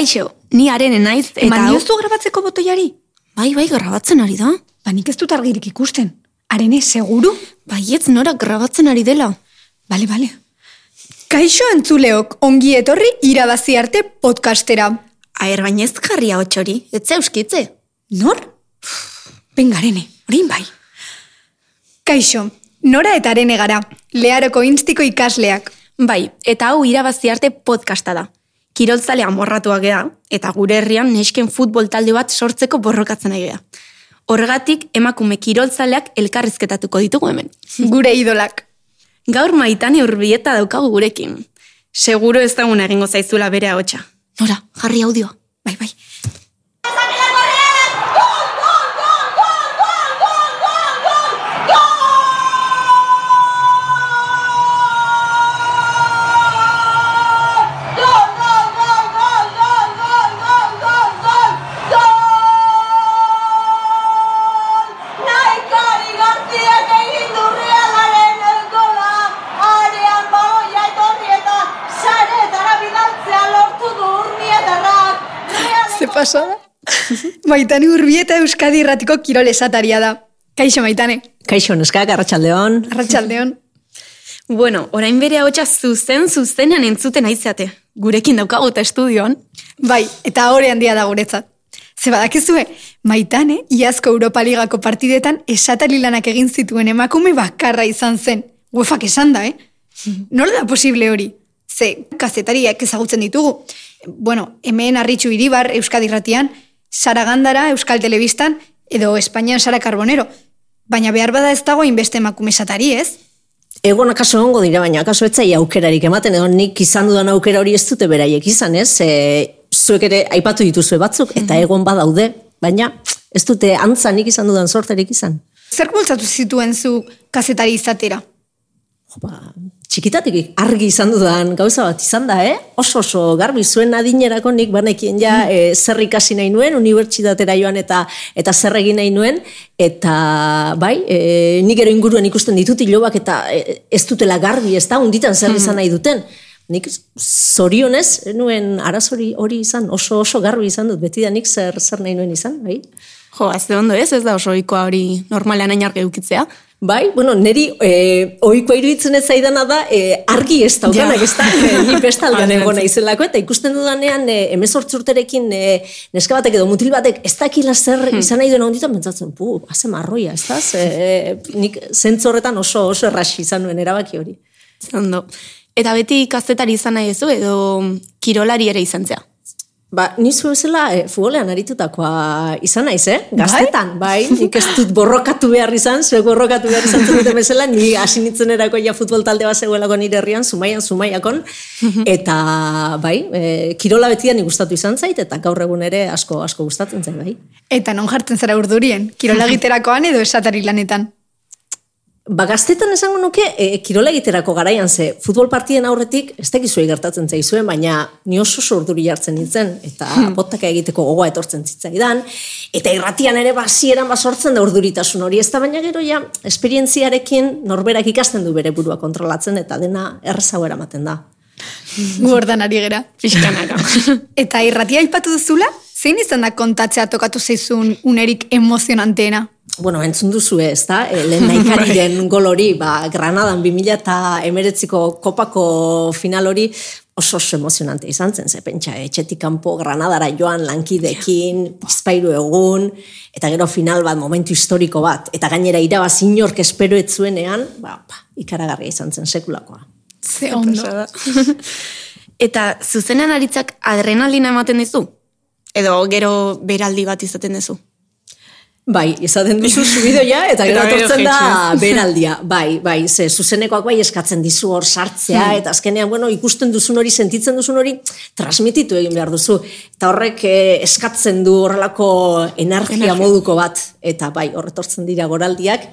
Kaixo, ni arene naiz eta Eman diozu grabatzeko botoiari? Bai, bai, grabatzen ari da. Ba, nik ez dut argirik ikusten. Arene, seguru? Baietz nora grabatzen ari dela. Bale, bale. Kaixo entzuleok, ongi etorri irabazi arte podcastera. Aher baina ez jarria hotxori, ez zeuskitze. Nor? Bengarene, orain bai. Kaixo, nora eta arene gara, leharoko instiko ikasleak. Bai, eta hau irabazi arte podcasta da. Kiroltzale amorratuak gea, eta gure herrian nesken futbol talde bat sortzeko borrokatzen ari gea. Horregatik, emakume kiroltzaleak elkarrizketatuko ditugu hemen. Gure idolak. Gaur maitane urbieta daukagu gurekin. Seguro ez dagun egingo zaizula bere ahotsa. Nora, jarri audioa. Bai, bai. Maitane urbieta Euskadi irratiko kirol esataria da. Kaixo, Maitane. Kaixo, neskak, arratsaldeon. Arratxaldeon. Bueno, orain bere ahotsa zuzen zuzenean entzuten aizeate. Gurekin daukagu eta estudioan. Bai, eta hori handia da guretzat. Ze badakizue, Maitane, iazko Europa Ligako partidetan esatari lanak egin zituen emakume bakarra izan zen. Uefak esan da, eh? Nola da posible hori? Ze, kazetariak ezagutzen ditugu. Bueno, hemen Arritxu Iribar, Euskadi Ratian, Sara Gandara, Euskal Telebistan, edo Espainian Sara Carbonero. Baina behar bada ez dago inbeste emakume ez? Egon akaso ongo dira, baina akaso etzai aukerarik ematen, edo nik izan dudan aukera hori ez dute beraiek izan, ez? E, zuek ere aipatu dituzue batzuk, eta egon badaude, baina ez dute antzanik izan dudan sorterik izan. Zer bultzatu zituen zu kazetari izatera? Ba, txikitatik argi izan dudan gauza bat izan da, eh? Oso oso garbi zuen adinerako nik banekien ja e, zer ikasi nahi nuen, unibertsitatera joan eta eta zer egin nahi nuen, eta bai, e, nik ero inguruan ikusten ditut ilobak eta e, ez dutela garbi, ez da, unditan zer izan nahi duten. Nik zorionez, ez nuen arazori hori izan, oso oso garbi izan dut, beti da nik zer, zer nahi nuen izan, bai? Jo, azte ondo ez, ez da oso ohikoa hori normalean hain argi eukitzea. Bai, bueno, neri e, ohikoa iruditzen ez zaidana da e, argi ez daukanak, Ja. ez da, e, ni bestaldean egon naizelako, eta ikusten dudanean e, emezortz urterekin e, neska batek edo mutil batek ez dakila zer izan nahi duen onditan, pentsatzen, pu, haze marroia, ez da, e, nik zentzu horretan oso oso erraxi izan nuen erabaki hori. Ondo. Eta beti kazetari izan nahi ezu edo kirolari ere izan zea. Ba, ni bezala e, futbolean aritutakoa izan naiz, eh? Gaztetan, bai, nik ez dut borrokatu behar izan, zuek borrokatu behar izan zenuten bezala, ni hasi nintzen erako ja futbol talde bat zegoelako nire herrian, zumaian, zumaiakon, eta bai, e, kirola betian nik gustatu izan zait, eta gaur egun ere asko asko gustatzen zait, bai. Eta non jartzen zara urdurien, kirola egiterakoan edo esatari lanetan. Ba, gaztetan esango nuke, e, kirola egiterako garaian ze, futbol partien aurretik, ez dakizuei gertatzen zaizuen, baina ni oso urduri jartzen nintzen, eta botaka egiteko gogoa etortzen zitzaidan, eta irratian ere basieran basortzen da urduritasun hori, ez da baina gero ja, esperientziarekin norberak ikasten du bere burua kontrolatzen, eta dena errezago eramaten da. Gu hortan ari gera. Pixkanaka. Eta irratia aipatu duzula, zein izan da kontatzea tokatu zaizun unerik emozionanteena? Bueno, entzun duzu ez da, e, lehen naikariren gol hori, ba, Granadan 2000 eta emeretziko kopako final hori oso oso emozionante izan zen, ze pentsa, etxetik kanpo Granadara joan lankidekin, bizpairu egun, eta gero final bat, momentu historiko bat, eta gainera irabazi inork espero ez zuenean, ba, ba, ikaragarria izan zen sekulakoa. Ze ondo. Eta zuzenean aritzak adrenalina ematen dizu? Edo gero beraldi bat izaten duzu? Bai, izaten duzu subidoia, eta gero Eta gero etortzen da beraldia. Bai, bai, ze zuzenekoak bai eskatzen dizu hor sartzea, Hmm. eta azkenean, bueno, ikusten duzun hori, sentitzen duzun hori, transmititu egin behar duzu. Eta horrek eh, eskatzen du horrelako energia, Energia. moduko bat, eta bai, horretortzen dira goraldiak,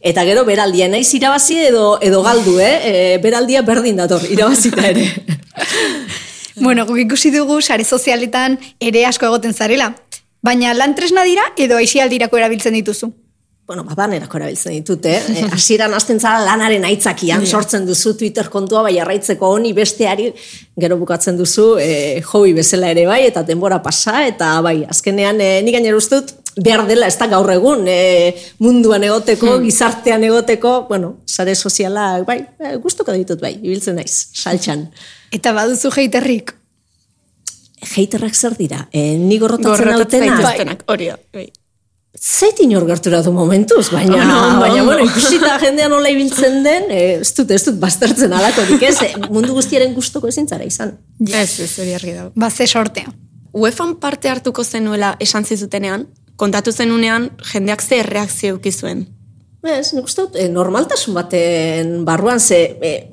eta gero beraldia, naiz irabazi edo, edo galdu, eh? E, beraldia berdin dator, irabazita ere. Bueno, guk ikusi dugu sare sozialetan ere asko egoten zarela. Baina lan tresna dira edo aisialdirako erabiltzen dituzu? bueno, badanerako erabiltzen ditut, eh? Eh, Hasieran hasten zara lanaren aitzakian, sortzen duzu Twitter kontua, bai arraitzeko honi besteari, gero bukatzen duzu, eh, hobby bezala ere bai, eta denbora pasa, eta bai, azkenean, eh, nik gainera uste dut, behar dela, ez da gaur egun, eh, munduan egoteko, gizartean egoteko, bueno, sare soziala, bai, eh, gustuko ditut bai, ibiltzen naiz, saltxan. Eta baduzu heiterrik. Heiterrak zer dira? Eh, ni gorrotatzen Gorrotatzen nautena, zaituztenak, hori da. bai. Zait inor gertura du momentuz, baina, Ondo, baina ondo. bueno, ikusita jendea nola ibiltzen den, eh, ez dut, ez dut baztertzen alakorik ez, eh, mundu guztiaren gustoko ezin zara izan. Ez, ez, hori argi dago. Ba, ze sortea. UEFAn parte hartuko zenuela esan zizutenean, kontatu zenunean jendeak ze reakzio eduki zuen. Ez, nik uste dut, eh, normaltasun baten barruan, ze, eh,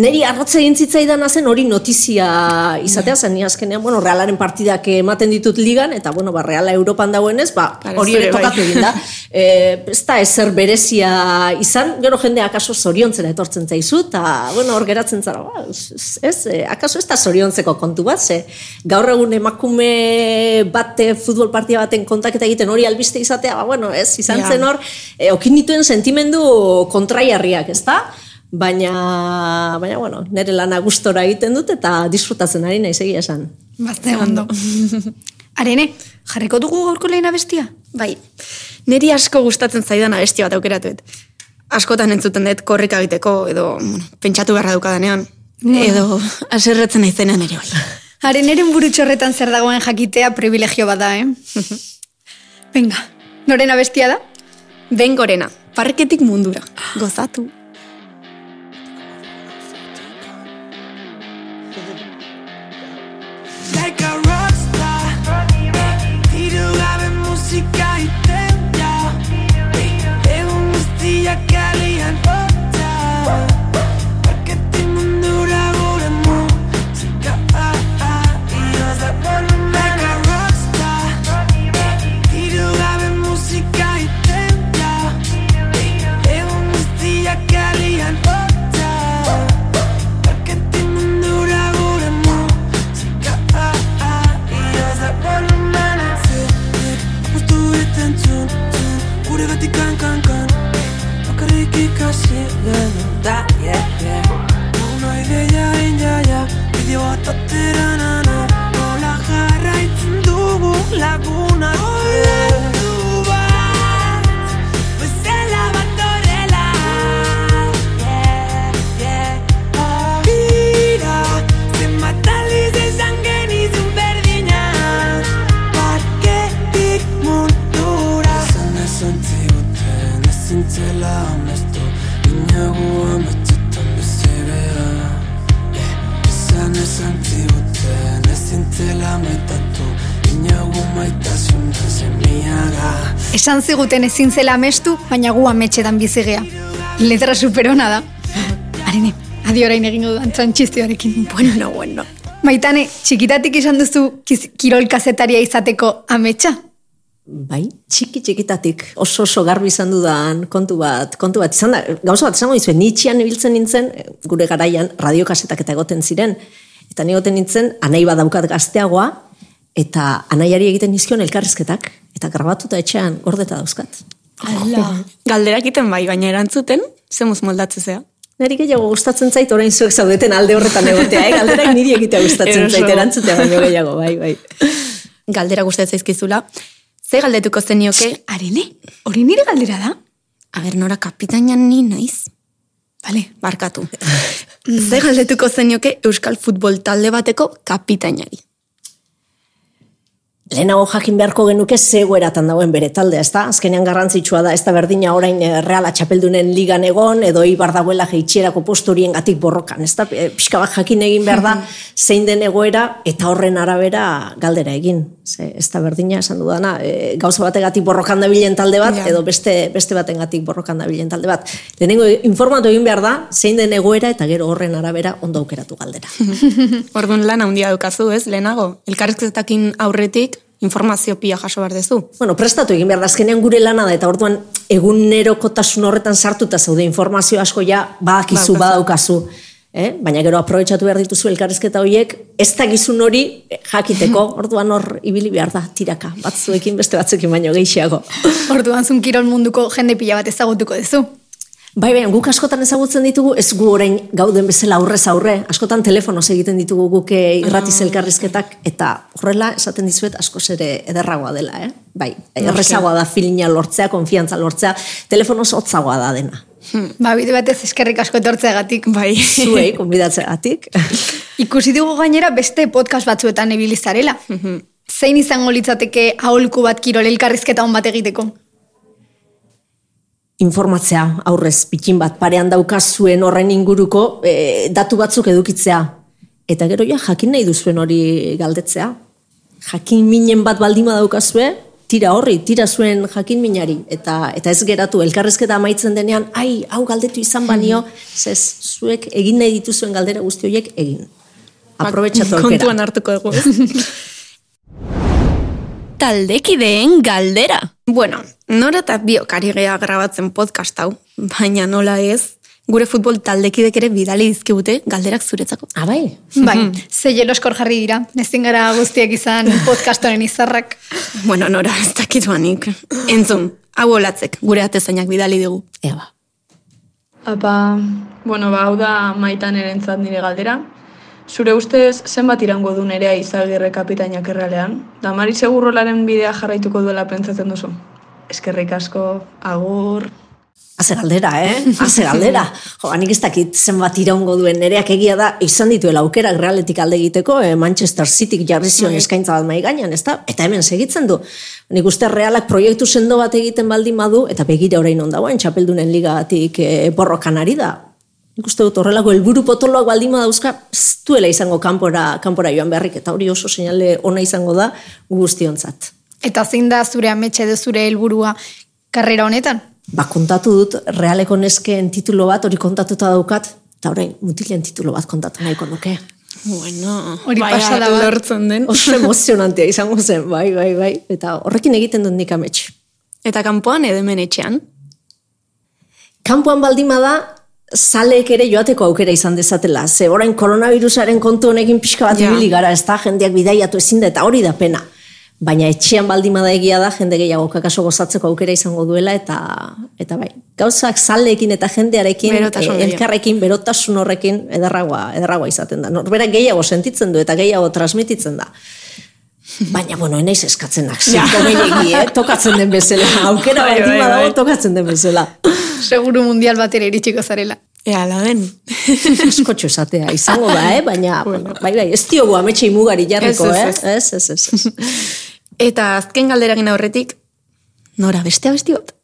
niri arrotze egin zitzaidan zen hori notizia izatea, zen ni azkenean, bueno, realaren partidak ematen ditut ligan, eta, bueno, ba, reala Europan dagoenez, ba, hori ere bai. tokatu egin da. Eh, ez da ezer berezia izan, gero jendea akaso zoriontzera etortzen zaizu, eta, bueno, hor geratzen zara, ba, ez, eh, akaso ez da zoriontzeko kontu bat, ze, gaur egun emakume bate futbol partia baten kontaketa egiten hori albiste izatea, ba, bueno, ez, izan zen hor, e, okin dituen sentimendu kontraiarriak, ez da? Baina, baina, bueno, nire lana gustora egiten dut eta disfrutatzen ari naiz egia esan. Bazte ondo. Arene, jarriko dugu gaurko lehena bestia? Bai, niri asko gustatzen zaidan abesti bat aukeratuet. Askotan entzuten dut korrika egiteko, edo bueno, pentsatu beharra dukadanean, edo aserretzen naizenean ere bai. Areneren burutxorretan zer dagoen jakitea privilegio bada, eh? Venga, norena bestia da? Ben gorena, parketik mundura, gozatu. Esan ziguten ezin zela amestu, baina gu ametxetan bizigea. Letra superona da. Arene, adi orain egingo dudan trantzizioarekin. Bueno, bueno. Maitane, txikitatik izan duzu kirol kazetaria izateko ametsa? Bai, txiki txikitatik oso oso garbi izan dudan kontu bat, kontu bat izan da, gauza bat esango dizuen, nitxian ibiltzen nintzen, gure garaian radiokasetak eta egoten ziren, eta ni egoten nintzen, anai badaukat gazteagoa, eta anaiari egiten nizkion elkarrizketak, eta grabatuta etxean gordeta dauzkat. Galderak iten bai, baina erantzuten, zemuz moldatze zea. Neri gehiago gustatzen zait orain zuek zaudeten alde horretan egotea, eh? galderak niri egitea gustatzen zait, erantzutea baino gehiago, bai, bai. Galdera gustatzen zaizkizula. Ze galdetuko zenioke, Arene, hori nire galdera da? aber nora kapitainan ni naiz? Bale, barkatu. Ze galdetuko zenioke Euskal Futbol talde bateko kapitainari. Lehenago jakin beharko genuke zegoeratan dagoen bere taldea, ezta? Azkenean garrantzitsua da, ez da berdina orain eh, Reala txapeldunen ligan egon, edo ibar dagoela jeitxierako postu horien gatik borrokan, ez da? Pixka bat jakin egin behar da, zein den egoera, eta horren arabera galdera egin. Ze, ez da berdina esan dudana, e, gauza bategatik borrokan dabilen talde bat, Ja. edo beste, beste batengatik borrokan dabilen talde bat. Lehenengo informatu egin behar da, zein den egoera, eta gero horren arabera ondo aukeratu galdera. Orduan lan handia daukazu, ez, lehenago? Elkarrizketakin aurretik informazio pila jaso behar dezu. Bueno, prestatu egin behar da, azkenean gure lana da, eta orduan egunerokotasun horretan sartuta zaude informazio asko ja badakizu, Badaukazu. badaukazu. Eh? Baina gero aprobetsatu behar dituzu elkarrizketa horiek, ez da gizun hori jakiteko, orduan hor ibili behar da, tiraka, batzuekin beste batzuekin baino gehiago. Orduan zun kirol munduko jende pila bat ezagutuko duzu. Bai, bai, guk askotan ezagutzen ditugu, ez gu orain gauden bezala aurrez aurre, askotan telefonoz egiten ditugu guk eh, irratiz elkarrizketak, eta horrela esaten dizuet askoz ere ederragoa dela, eh? Bai, errezagoa da filina lortzea, konfiantza lortzea, telefonoz hotzagoa da dena. Ba, bide batez eskerrik asko etortzeagatik. Bai. Zuei, konbidatzeagatik. Ikusi dugu gainera beste podcast batzuetan ibilizarela. Zein izango litzateke aholku bat kirol elkarrizketa on bat egiteko? informatzea aurrez pikin bat parean daukazuen horren inguruko e, datu batzuk edukitzea. Eta gero ja jakin nahi duzuen hori galdetzea. Jakin minen bat baldima daukazue, tira horri, tira zuen jakin minari. Eta, eta ez geratu, elkarrezketa amaitzen denean, ai, hau galdetu izan banio, zez, zuek egin nahi dituzuen galdera guzti horiek egin. Aprobetxatu aukera. Kontuan hartuko dugu. Taldekideen galdera. Bueno, nora eta biok ari gea grabatzen podcast hau, baina nola ez, gure futbol taldekidek ere bidali dizkigute galderak zuretzako. Ah, bai? Bai, ze jeloskor jarri dira. Ezin gara guztiak izan podcast honen izarrak. Bueno, nora, ez dakituanik. Entzun, hau olatzek, gure atezainak bidali digu. Ea ba. Apa, bueno, ba, hau da maitan erentzat nire galdera. Zure ustez, zenbat irango du nerea izagirre kapitainak errealean? Da Mari Segurrolaren bidea jarraituko duela pentsatzen duzu? Eskerrik asko, agur... Haze galdera, eh? Haze galdera. Jo, nik ez dakit zenbat iraungo duen nereak egia da, izan dituela aukerak realetik alde egiteko, eh, Manchester City jarri zion eskaintza bat mai gainean, ez da? Eta hemen segitzen du. Nik uste realak proiektu sendo bat egiten baldin badu, eta begira orain ondagoen, txapeldunen ligagatik eh, borrokan ari da. Nik uste dut horrelako helburu potoloak baldin dauzka, ez duela izango kanpora, kanpora joan beharrik, eta hori oso seinale ona izango da guztionzat. Eta zein da zure ametxe edo zure helburua karrera honetan? Ba, kontatu dut, realeko neskeen titulo bat, hori kontatuta daukat, eta orain, mutilen titulo bat kontatu nahiko nuke. Bueno, Hori baina pasada bat. lortzen den. Oso emozionantea izango zen, bai, bai, bai. Eta horrekin egiten dut nik amets. Eta kanpoan edo hemen etxean. Kanpoan baldima da, zaleek ere joateko aukera izan dezatela. Ze orain koronavirusaren kontu honekin pixka bat Ja. ibili gara, ez da, jendeak bidaiatu ezin da, eta hori da pena. Baina etxean baldima da egia da, jende gehiago kakaso gozatzeko aukera izango duela, eta, eta bai, gauzak zaleekin eta jendearekin, Berotasun eh, gehiago. elkarrekin, berotasun horrekin, ederragoa, ederragoa izaten da. Norberak gehiago sentitzen du eta gehiago transmititzen da. Baina, bueno, enaiz eskatzenak, zirko gehiagi, eh? tokatzen den bezala, aukera Bai, baldima bai, dago, bai. tokatzen den bezala. Seguru mundial batera iritsiko zarela. Ea, la den. askotxo esatea izango da, eh? baina bai, bai, ez diogu ametxe imugari jarriko, Ez, ez, eh? Ez, ez, ez. ez. Eta azken galderagin aurretik, nora, beste abesti bat?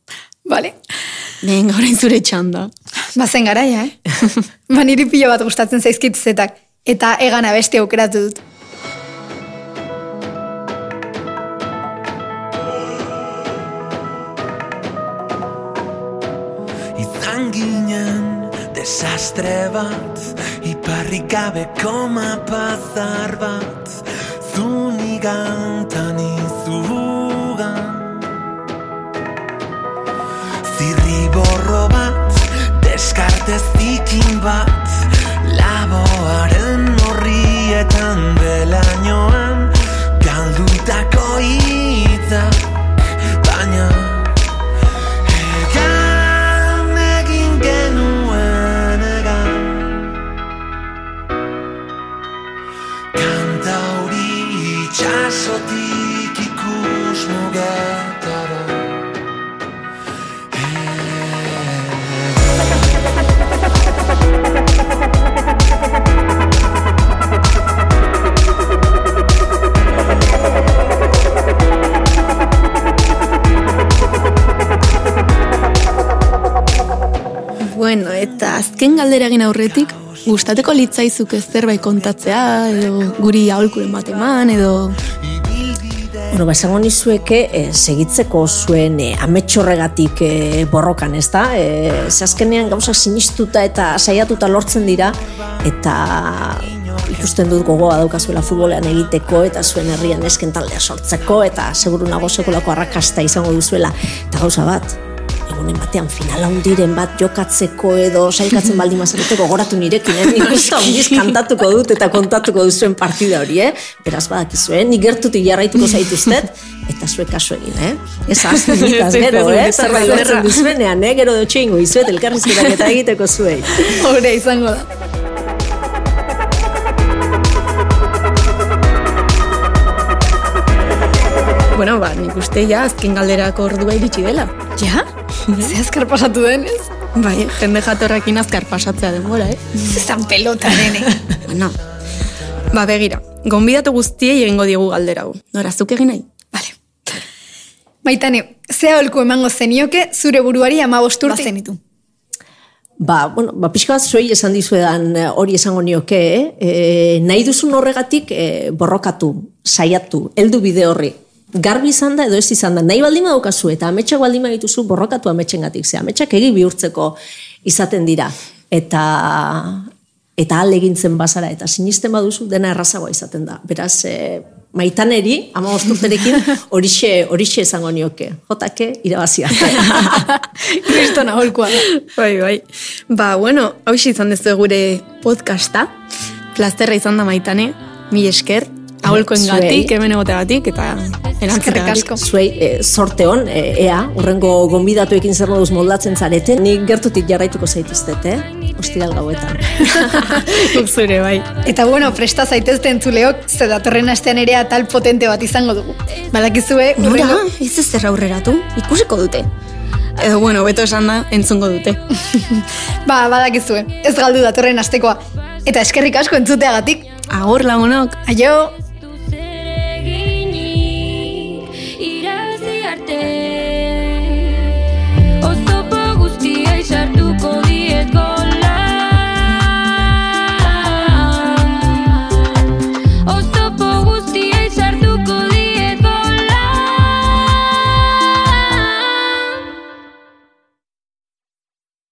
Vale. Venga, orain zure txanda. Bazen garaia, eh? ba niri pilo bat gustatzen zaizkit zetak. Eta egan abesti aukeratu dut. Izan ginen desastre bat Iparrik gabeko mapazar bat Zunigan tanizugan Zirriborro bat Deskarte zikin bat. Laboaren horrietan Belainoan Galdutako galderagin aurretik, gustateko litzaizuke zerbait kontatzea, edo guri aholkuren bat eman, edo... Bueno, ba, esango nizueke, eh, segitzeko zuen eh, ametxorregatik eh, borrokan, ez da? Eh, ze azkenean gauzak sinistuta eta saiatuta lortzen dira, eta ikusten dut gogoa daukazuela futbolean egiteko, eta zuen herrian esken taldea sortzeko, eta seguru nago sekulako arrakasta izango duzuela. Eta gauza bat, egunen batean finala hundiren bat jokatzeko edo sailkatzen baldin mazarete gogoratu nirekin, eh? nik usta ondiz kantatuko dut eta kontatuko duzuen partida hori, eh? Beraz badakizue, eh? nik gertutik jarraituko zaituztet, eta zuek kasu egin, eh? Ez azten gero, eh? Zerbait gertzen duzuenean, eh? Gero dutxe ingo izuet elkarrizketak eta egiteko zuei. Hore izango da. Bueno, ba, nik uste ja azken galderako ordua iritsi dela. Ja? Ze azkar pasatu denez? Bai, jende jatorrakin azkar pasatzea denbora, eh? Zan pelota dene. Bueno, ba, begira, gonbidatu guztiei egingo diegu galdera hau. Nora, zuk egin nahi? Vale. Maitane, ze aholku emango zenioke zure buruari ama bosturte zenitu. Ba, bueno, ba, pixka bat zuei esan dizuedan eh, hori esango nioke, eh? e, nahi duzun horregatik e, borrokatu, saiatu, heldu bide horri. Garbi izan da edo ez izan da, nahi baldin badaukazu eta ametsak baldin badituzu borrokatu ametsengatik, ze ametsak egi bihurtzeko izaten dira. Eta eta ale egintzen bazara eta sinisten baduzu dena errazagoa izaten da. Beraz, e, maitaneri, ama osturterekin, horixe, horixe esango nioke. Jotake, irabazia. Kriston aholkua da. Bai, bai. Ba, bueno, hau izan dezu gure podcasta. Plazterra izan da maitane, mi esker, aholkoen gatik, hemen egoteagatik, eta asko. Zuei, e, sorte hon, e, ea, urrengo gonbidatuekin zer moduz moldatzen zarete, nik gertutik jarraituko zaituztet, eh? Ostiral gauetan. Zure, bai. Eta bueno, presta zaitezte entzuleok, ze datorren astean ere atal potente bat izango dugu. Badakizue, Nora, urrengo... ez ez zer aurreratu, ikusiko dute. Edo, bueno, beto esan da, entzungo dute. Ba, badakizue, ez galdu datorren astekoa. Eta eskerrik asko entzuteagatik. Agor lagunok. Aio!